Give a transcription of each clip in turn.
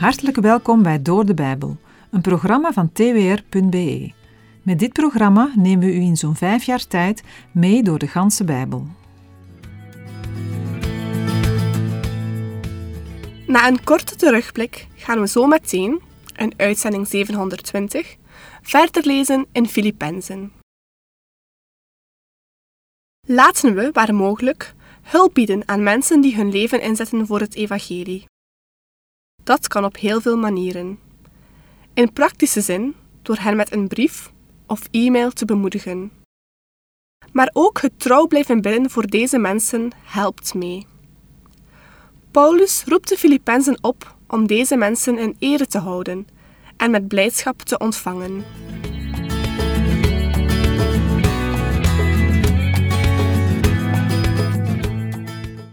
Hartelijk welkom bij Door de Bijbel, een programma van twr.be. Met dit programma nemen we u in zo'n vijf jaar tijd mee door de ganse Bijbel. Na een korte terugblik gaan we zo meteen, in uitzending 720, verder lezen in Filippenzen. Laten we, waar mogelijk, hulp bieden aan mensen die hun leven inzetten voor het evangelie. Dat kan op heel veel manieren. In praktische zin door hen met een brief of e-mail te bemoedigen. Maar ook het trouw blijven bidden voor deze mensen helpt mee. Paulus roept de Filippenzen op om deze mensen in ere te houden en met blijdschap te ontvangen.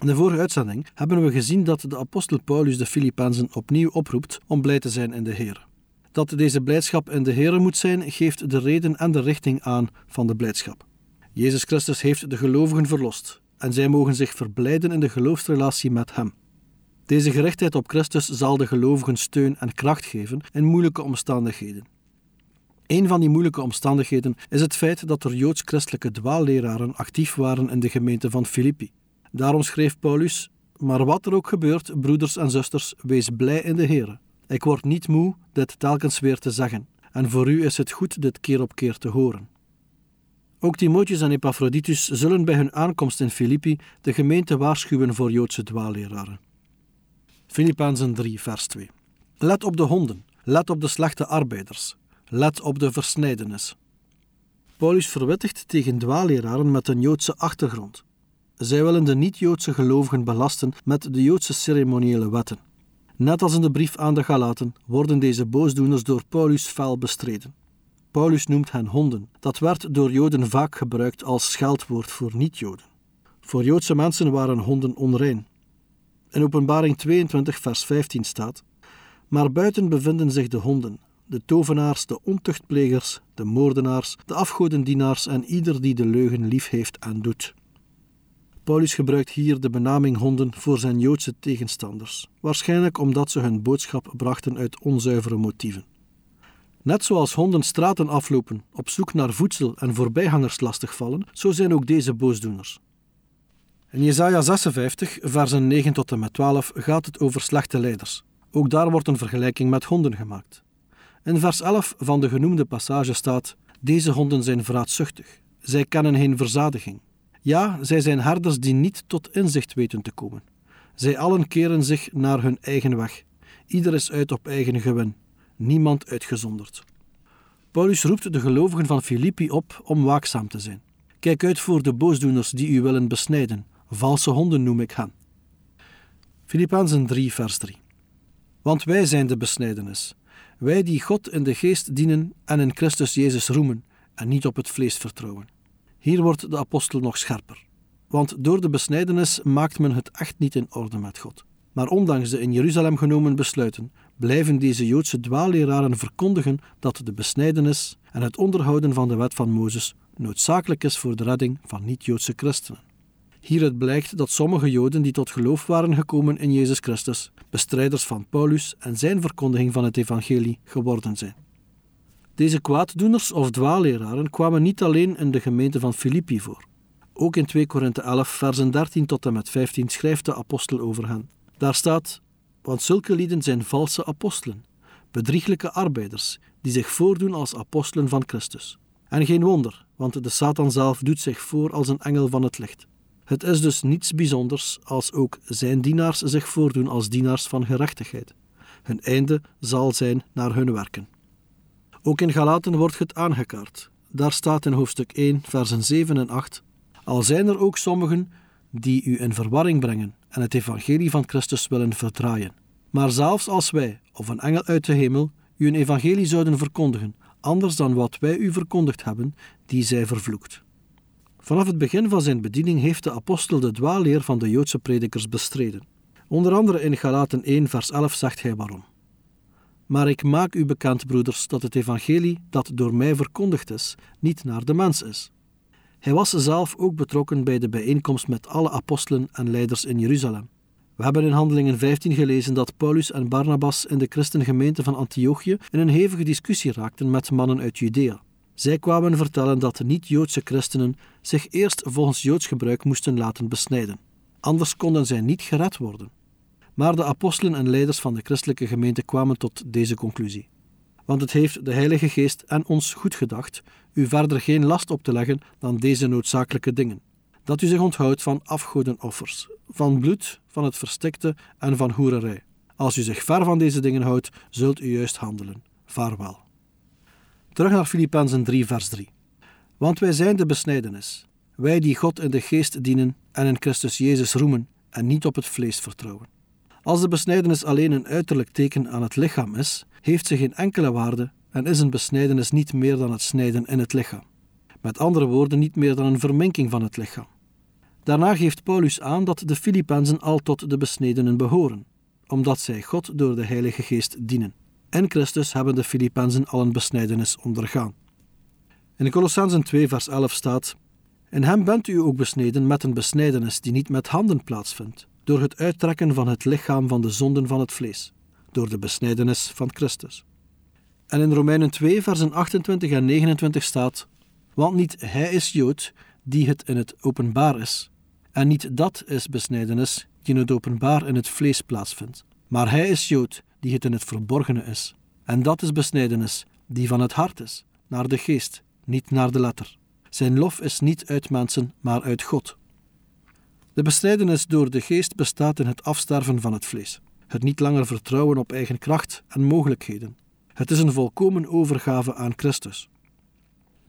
In de vorige uitzending hebben we gezien dat de apostel Paulus de Filippenzen opnieuw oproept om blij te zijn in de Heer. Dat deze blijdschap in de Heer moet zijn, geeft de reden en de richting aan van de blijdschap. Jezus Christus heeft de gelovigen verlost en zij mogen zich verblijden in de geloofsrelatie met Hem. Deze gerichtheid op Christus zal de gelovigen steun en kracht geven in moeilijke omstandigheden. Een van die moeilijke omstandigheden is het feit dat er joods-christelijke dwaalleraren actief waren in de gemeente van Filippi. Daarom schreef Paulus: Maar wat er ook gebeurt, broeders en zusters, wees blij in de Heer. Ik word niet moe dit telkens weer te zeggen, en voor u is het goed dit keer op keer te horen. Ook Timotheus en Epaphroditus zullen bij hun aankomst in Filippi de gemeente waarschuwen voor Joodse dwaalleraren. Filippenzen 3, vers 2. Let op de honden, let op de slechte arbeiders, let op de versnijdenis. Paulus verwittigt tegen dwaalleraren met een Joodse achtergrond. Zij willen de niet-Joodse gelovigen belasten met de Joodse ceremoniële wetten. Net als in de brief aan de Galaten worden deze boosdoeners door Paulus fel bestreden. Paulus noemt hen honden. Dat werd door Joden vaak gebruikt als scheldwoord voor niet-Joden. Voor Joodse mensen waren honden onrein. In Openbaring 22, vers 15 staat: Maar buiten bevinden zich de honden, de tovenaars, de ontuchtplegers, de moordenaars, de afgodendienaars en ieder die de leugen lief heeft en doet. Paulus gebruikt hier de benaming honden voor zijn Joodse tegenstanders, waarschijnlijk omdat ze hun boodschap brachten uit onzuivere motieven. Net zoals honden straten aflopen op zoek naar voedsel en voorbijgangers lastigvallen, zo zijn ook deze boosdoeners. In Jesaja 56, versen 9 tot en met 12 gaat het over slechte leiders. Ook daar wordt een vergelijking met honden gemaakt. In vers 11 van de genoemde passage staat: Deze honden zijn vraatzuchtig. Zij kennen geen verzadiging. Ja, zij zijn herders die niet tot inzicht weten te komen. Zij allen keren zich naar hun eigen weg. Ieder is uit op eigen gewin, niemand uitgezonderd. Paulus roept de gelovigen van Filippi op om waakzaam te zijn. Kijk uit voor de boosdoeners die u willen besnijden. Valse honden noem ik hen. Filippenzen 3, vers 3. Want wij zijn de besnijdenis. Wij die God in de geest dienen en in Christus Jezus roemen en niet op het vlees vertrouwen. Hier wordt de apostel nog scherper. Want door de besnijdenis maakt men het echt niet in orde met God. Maar ondanks de in Jeruzalem genomen besluiten, blijven deze Joodse dwaalleraren verkondigen dat de besnijdenis en het onderhouden van de wet van Mozes noodzakelijk is voor de redding van niet-Joodse christenen. Hieruit blijkt dat sommige Joden die tot geloof waren gekomen in Jezus Christus, bestrijders van Paulus en zijn verkondiging van het evangelie geworden zijn. Deze kwaaddoeners of dwaalleraren kwamen niet alleen in de gemeente van Filippi voor. Ook in 2 Korinthe 11, versen 13 tot en met 15 schrijft de apostel over hen. Daar staat: Want zulke lieden zijn valse apostelen, bedrieglijke arbeiders, die zich voordoen als apostelen van Christus. En geen wonder, want de Satan zelf doet zich voor als een engel van het licht. Het is dus niets bijzonders als ook zijn dienaars zich voordoen als dienaars van gerechtigheid. Hun einde zal zijn naar hun werken. Ook in Galaten wordt het aangekaart. Daar staat in hoofdstuk 1, versen 7 en 8: Al zijn er ook sommigen die u in verwarring brengen en het evangelie van Christus willen verdraaien. Maar zelfs als wij, of een engel uit de hemel, u een evangelie zouden verkondigen, anders dan wat wij u verkondigd hebben, die zij vervloekt. Vanaf het begin van zijn bediening heeft de apostel de dwaalleer van de Joodse predikers bestreden. Onder andere in Galaten 1, vers 11 zegt hij waarom. Maar ik maak u bekend, broeders, dat het evangelie dat door mij verkondigd is, niet naar de mens is. Hij was zelf ook betrokken bij de bijeenkomst met alle apostelen en leiders in Jeruzalem. We hebben in Handelingen 15 gelezen dat Paulus en Barnabas in de christengemeente van Antiochië in een hevige discussie raakten met mannen uit Judea. Zij kwamen vertellen dat niet-Joodse christenen zich eerst volgens Joods gebruik moesten laten besnijden. Anders konden zij niet gered worden. Maar de apostelen en leiders van de christelijke gemeente kwamen tot deze conclusie. Want het heeft de Heilige Geest en ons goed gedacht u verder geen last op te leggen dan deze noodzakelijke dingen. Dat u zich onthoudt van afgodenoffers, van bloed, van het verstikte en van hoererij. Als u zich ver van deze dingen houdt, zult u juist handelen. Vaarwel. Terug naar Filippenzen 3, vers 3. Want wij zijn de besnijdenis, wij die God in de geest dienen en in Christus Jezus roemen en niet op het vlees vertrouwen. Als de besnijdenis alleen een uiterlijk teken aan het lichaam is, heeft ze geen enkele waarde en is een besnijdenis niet meer dan het snijden in het lichaam. Met andere woorden, niet meer dan een verminking van het lichaam. Daarna geeft Paulus aan dat de Filippenzen al tot de besnedenen behoren, omdat zij God door de Heilige Geest dienen. In Christus hebben de Filippenzen al een besnijdenis ondergaan. In Colossensen 2 vers 11 staat In hem bent u ook besneden met een besnijdenis die niet met handen plaatsvindt, door het uittrekken van het lichaam van de zonden van het vlees, door de besnijdenis van Christus. En in Romeinen 2 versen 28 en 29 staat Want niet hij is Jood, die het in het openbaar is, en niet dat is besnijdenis, die in het openbaar in het vlees plaatsvindt, maar hij is Jood, die het in het verborgene is. En dat is besnijdenis, die van het hart is, naar de geest, niet naar de letter. Zijn lof is niet uit mensen, maar uit God. De besnijdenis door de geest bestaat in het afsterven van het vlees, het niet langer vertrouwen op eigen kracht en mogelijkheden. Het is een volkomen overgave aan Christus.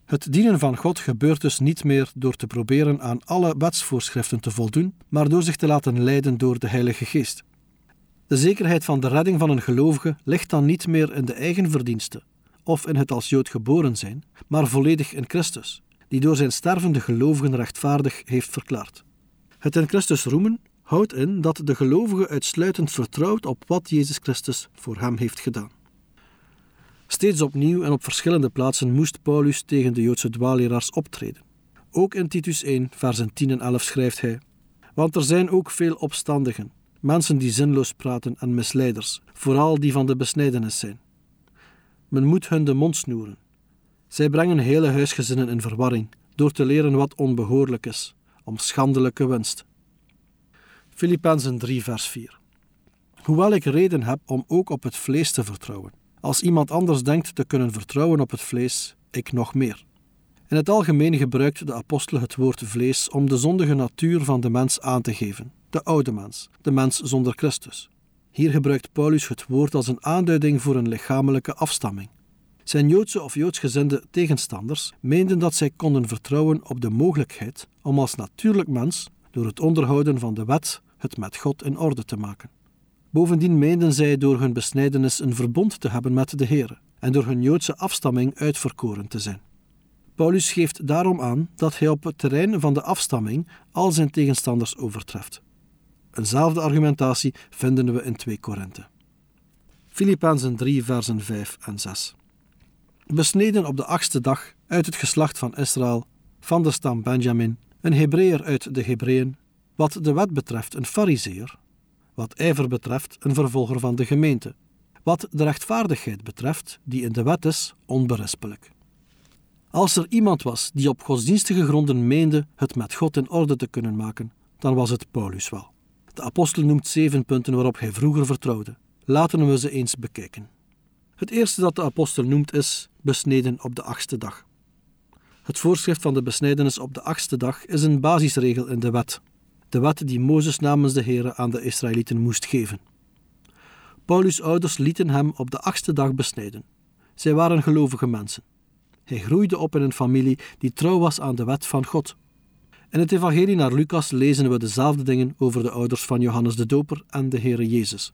Het dienen van God gebeurt dus niet meer door te proberen aan alle wetsvoorschriften te voldoen, maar door zich te laten leiden door de Heilige Geest. De zekerheid van de redding van een gelovige ligt dan niet meer in de eigen verdiensten of in het als Jood geboren zijn, maar volledig in Christus, die door zijn stervende gelovigen rechtvaardig heeft verklaard. Het in Christus roemen houdt in dat de gelovige uitsluitend vertrouwt op wat Jezus Christus voor hem heeft gedaan. Steeds opnieuw en op verschillende plaatsen moest Paulus tegen de Joodse dwaaleraars optreden. Ook in Titus 1, versen 10 en 11 schrijft hij: Want er zijn ook veel opstandigen, mensen die zinloos praten en misleiders, vooral die van de besnijdenis zijn. Men moet hun de mond snoeren. Zij brengen hele huisgezinnen in verwarring door te leren wat onbehoorlijk is, om schandelijke winst. Filippenzen 3, vers 4. Hoewel ik reden heb om ook op het vlees te vertrouwen, als iemand anders denkt te kunnen vertrouwen op het vlees, ik nog meer. In het algemeen gebruikt de apostel het woord vlees om de zondige natuur van de mens aan te geven, de oude mens, de mens zonder Christus. Hier gebruikt Paulus het woord als een aanduiding voor een lichamelijke afstamming. Zijn Joodse of Joodsgezinde tegenstanders meenden dat zij konden vertrouwen op de mogelijkheid om als natuurlijk mens, door het onderhouden van de wet, het met God in orde te maken. Bovendien meenden zij door hun besnijdenis een verbond te hebben met de Heer en door hun Joodse afstamming uitverkoren te zijn. Paulus geeft daarom aan dat hij op het terrein van de afstamming al zijn tegenstanders overtreft. Eenzelfde argumentatie vinden we in 2 Korinthe. Filippenzen 3 versen 5 en 6 Besneden op de achtste dag uit het geslacht van Israël, van de stam Benjamin, een Hebreeër uit de Hebreeën, wat de wet betreft een Fariseer, wat ijver betreft een vervolger van de gemeente, wat de rechtvaardigheid betreft, die in de wet is, onberispelijk. Als er iemand was die op godsdienstige gronden meende het met God in orde te kunnen maken, dan was het Paulus wel. De apostel noemt zeven punten waarop hij vroeger vertrouwde. Laten we ze eens bekijken. Het eerste dat de apostel noemt is besneden op de achtste dag. Het voorschrift van de besnijdenis op de achtste dag is een basisregel in de wet. De wet die Mozes namens de Heere aan de Israëlieten moest geven. Paulus' ouders lieten hem op de achtste dag besnijden. Zij waren gelovige mensen. Hij groeide op in een familie die trouw was aan de wet van God. In het Evangelie naar Lucas lezen we dezelfde dingen over de ouders van Johannes de Doper en de Heere Jezus.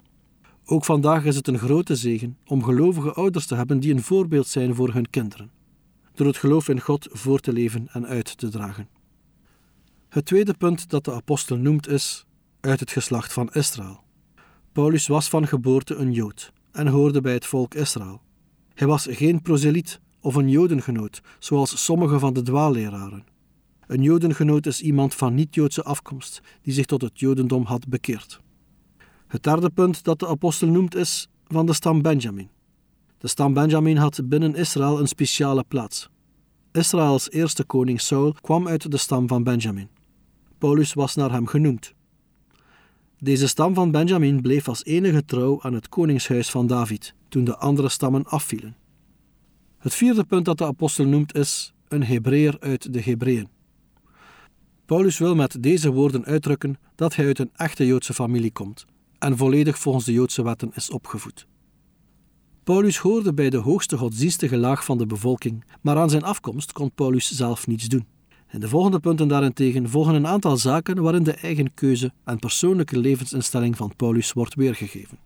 Ook vandaag is het een grote zegen om gelovige ouders te hebben die een voorbeeld zijn voor hun kinderen, door het geloof in God voor te leven en uit te dragen. Het tweede punt dat de apostel noemt is uit het geslacht van Israël. Paulus was van geboorte een Jood en hoorde bij het volk Israël. Hij was geen proseliet of een Jodengenoot, zoals sommige van de dwaalleraren. Een Jodengenoot is iemand van niet-Joodse afkomst die zich tot het Jodendom had bekeerd. Het derde punt dat de apostel noemt is van de stam Benjamin. De stam Benjamin had binnen Israël een speciale plaats. Israëls eerste koning Saul kwam uit de stam van Benjamin. Paulus was naar hem genoemd. Deze stam van Benjamin bleef als enige trouw aan het koningshuis van David toen de andere stammen afvielen. Het vierde punt dat de apostel noemt is een Hebreer uit de Hebreeën. Paulus wil met deze woorden uitdrukken dat hij uit een echte Joodse familie komt en volledig volgens de Joodse wetten is opgevoed. Paulus hoorde bij de hoogste godsdienstige laag van de bevolking, maar aan zijn afkomst kon Paulus zelf niets doen. In de volgende punten daarentegen volgen een aantal zaken waarin de eigen keuze en persoonlijke levensinstelling van Paulus wordt weergegeven.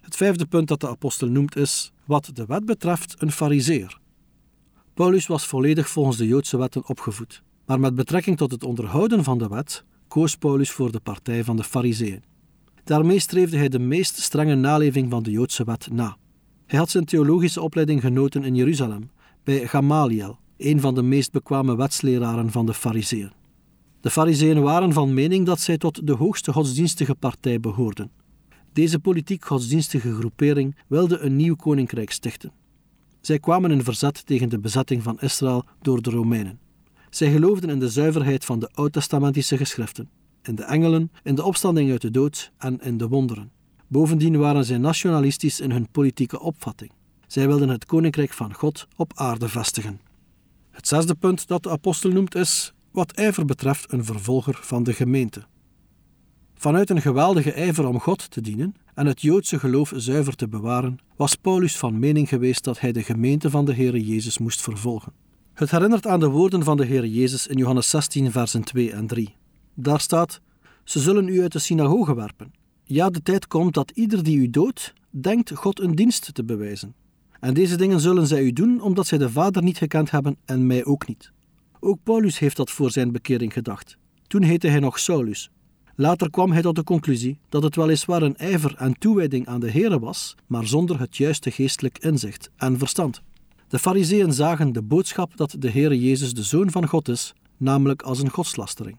Het vijfde punt dat de apostel noemt is, wat de wet betreft, een fariseer. Paulus was volledig volgens de Joodse wetten opgevoed, maar met betrekking tot het onderhouden van de wet koos Paulus voor de partij van de fariseeën. Daarmee streefde hij de meest strenge naleving van de Joodse wet na. Hij had zijn theologische opleiding genoten in Jeruzalem, bij Gamaliel, een van de meest bekwame wetsleraren van de Fariseeën. De Fariseeën waren van mening dat zij tot de hoogste godsdienstige partij behoorden. Deze politiek-godsdienstige groepering wilde een nieuw koninkrijk stichten. Zij kwamen in verzet tegen de bezetting van Israël door de Romeinen. Zij geloofden in de zuiverheid van de oud-testamentische geschriften, in de engelen, in de opstanding uit de dood en in de wonderen. Bovendien waren zij nationalistisch in hun politieke opvatting. Zij wilden het koninkrijk van God op aarde vestigen. Het zesde punt dat de apostel noemt is, wat ijver betreft, een vervolger van de gemeente. Vanuit een geweldige ijver om God te dienen en het Joodse geloof zuiver te bewaren, was Paulus van mening geweest dat hij de gemeente van de Heere Jezus moest vervolgen. Het herinnert aan de woorden van de Heere Jezus in Johannes 16, versen 2 en 3. Daar staat: Ze zullen u uit de synagoge werpen. Ja, de tijd komt dat ieder die u doodt, denkt God een dienst te bewijzen. En deze dingen zullen zij u doen omdat zij de Vader niet gekend hebben en mij ook niet. Ook Paulus heeft dat voor zijn bekering gedacht. Toen heette hij nog Saulus. Later kwam hij tot de conclusie dat het weliswaar een ijver en toewijding aan de Here was, maar zonder het juiste geestelijk inzicht en verstand. De Fariseeën zagen de boodschap dat de Heere Jezus de Zoon van God is, namelijk als een godslastering.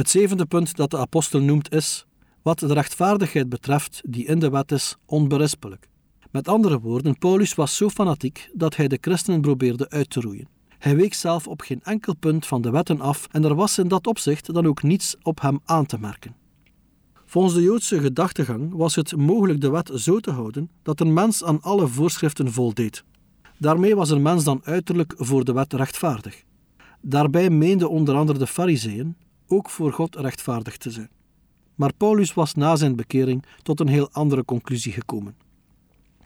Het zevende punt dat de apostel noemt is, wat de rechtvaardigheid betreft die in de wet is, onberispelijk. Met andere woorden, Paulus was zo fanatiek dat hij de christenen probeerde uit te roeien. Hij week zelf op geen enkel punt van de wetten af en er was in dat opzicht dan ook niets op hem aan te merken. Volgens de Joodse gedachtegang was het mogelijk de wet zo te houden dat een mens aan alle voorschriften voldeed. Daarmee was een mens dan uiterlijk voor de wet rechtvaardig. Daarbij meende onder andere de Fariseeën ook voor God rechtvaardig te zijn. Maar Paulus was na zijn bekering tot een heel andere conclusie gekomen.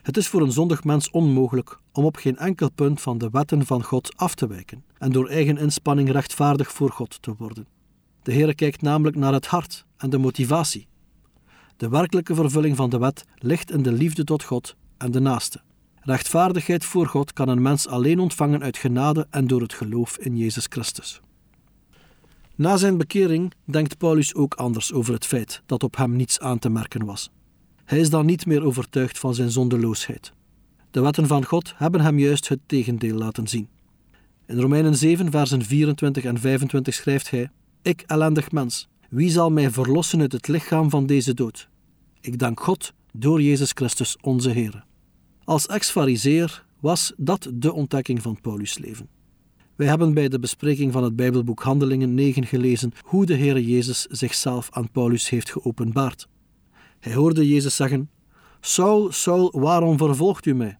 Het is voor een zondig mens onmogelijk om op geen enkel punt van de wetten van God af te wijken en door eigen inspanning rechtvaardig voor God te worden. De Heer kijkt namelijk naar het hart en de motivatie. De werkelijke vervulling van de wet ligt in de liefde tot God en de naaste. Rechtvaardigheid voor God kan een mens alleen ontvangen uit genade en door het geloof in Jezus Christus. Na zijn bekering denkt Paulus ook anders over het feit dat op hem niets aan te merken was. Hij is dan niet meer overtuigd van zijn zondeloosheid. De wetten van God hebben hem juist het tegendeel laten zien. In Romeinen 7, versen 24 en 25 schrijft hij: Ik, ellendig mens, wie zal mij verlossen uit het lichaam van deze dood? Ik dank God door Jezus Christus onze Heer. Als ex-fariseer was dat de ontdekking van Paulus' leven. Wij hebben bij de bespreking van het Bijbelboek Handelingen 9 gelezen hoe de Heer Jezus zichzelf aan Paulus heeft geopenbaard. Hij hoorde Jezus zeggen: Saul, Saul, waarom vervolgt u mij?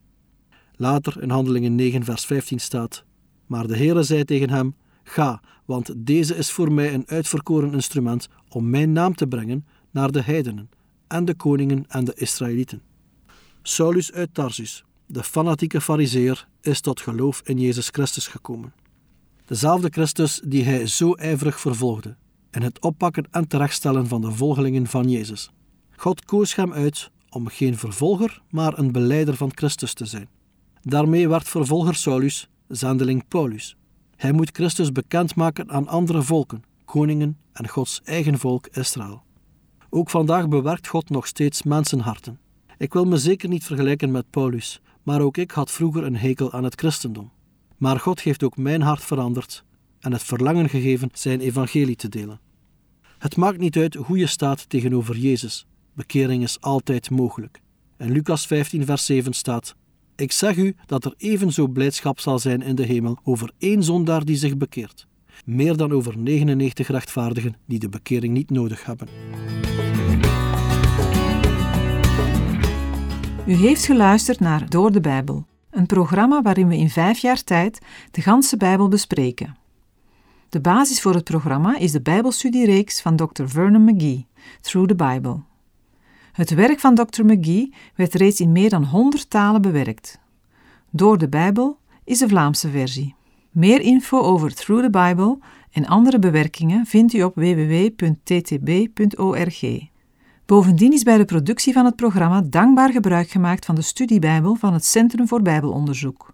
Later in Handelingen 9, vers 15 staat: Maar de Heere zei tegen hem: Ga, want deze is voor mij een uitverkoren instrument om mijn naam te brengen naar de heidenen en de koningen en de Israëlieten. Saulus uit Tarsus, de fanatieke fariseer, is tot geloof in Jezus Christus gekomen. Dezelfde Christus die hij zo ijverig vervolgde in het oppakken en terechtstellen van de volgelingen van Jezus. God koos hem uit om geen vervolger, maar een beleider van Christus te zijn. Daarmee werd vervolger Saulus zendeling Paulus. Hij moet Christus bekendmaken aan andere volken, koningen en Gods eigen volk Israël. Ook vandaag bewerkt God nog steeds mensenharten. Ik wil me zeker niet vergelijken met Paulus, maar ook ik had vroeger een hekel aan het christendom. Maar God heeft ook mijn hart veranderd en het verlangen gegeven zijn evangelie te delen. Het maakt niet uit hoe je staat tegenover Jezus. Bekering is altijd mogelijk. In Lucas 15, vers 7 staat: Ik zeg u dat er evenzo blijdschap zal zijn in de hemel over één zondaar die zich bekeert, meer dan over 99 rechtvaardigen die de bekering niet nodig hebben. U heeft geluisterd naar Door de Bijbel, een programma waarin we in vijf jaar tijd de ganse Bijbel bespreken. De basis voor het programma is de Bijbelstudiereeks van Dr. Vernon McGee, Through the Bible. Het werk van Dr. McGee werd reeds in meer dan 100 talen bewerkt. Door de Bijbel is de Vlaamse versie. Meer info over Through the Bible en andere bewerkingen vindt u op www.ttb.org. Bovendien is bij de productie van het programma dankbaar gebruik gemaakt van de studiebijbel van het Centrum voor Bijbelonderzoek.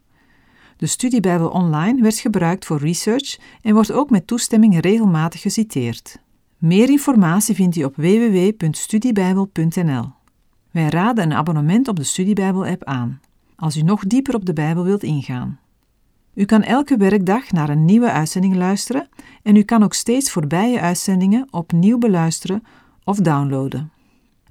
De studiebijbel online werd gebruikt voor research en wordt ook met toestemming regelmatig geciteerd. Meer informatie vindt u op www.studiebijbel.nl. Wij raden een abonnement op de Studiebijbel-app aan, als u nog dieper op de Bijbel wilt ingaan. U kan elke werkdag naar een nieuwe uitzending luisteren en u kan ook steeds voorbije uitzendingen opnieuw beluisteren of downloaden.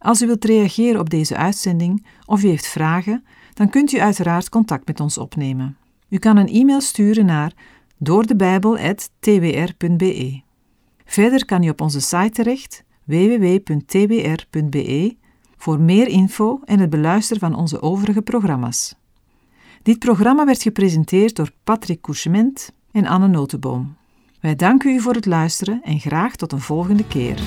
Als u wilt reageren op deze uitzending of u heeft vragen, dan kunt u uiteraard contact met ons opnemen. U kan een e-mail sturen naar doordebijbel.twr.be. Verder kan u op onze site terecht www.twr.be voor meer info en het beluisteren van onze overige programma's. Dit programma werd gepresenteerd door Patrick Couchement en Anne Notenboom. Wij danken u voor het luisteren en graag tot een volgende keer.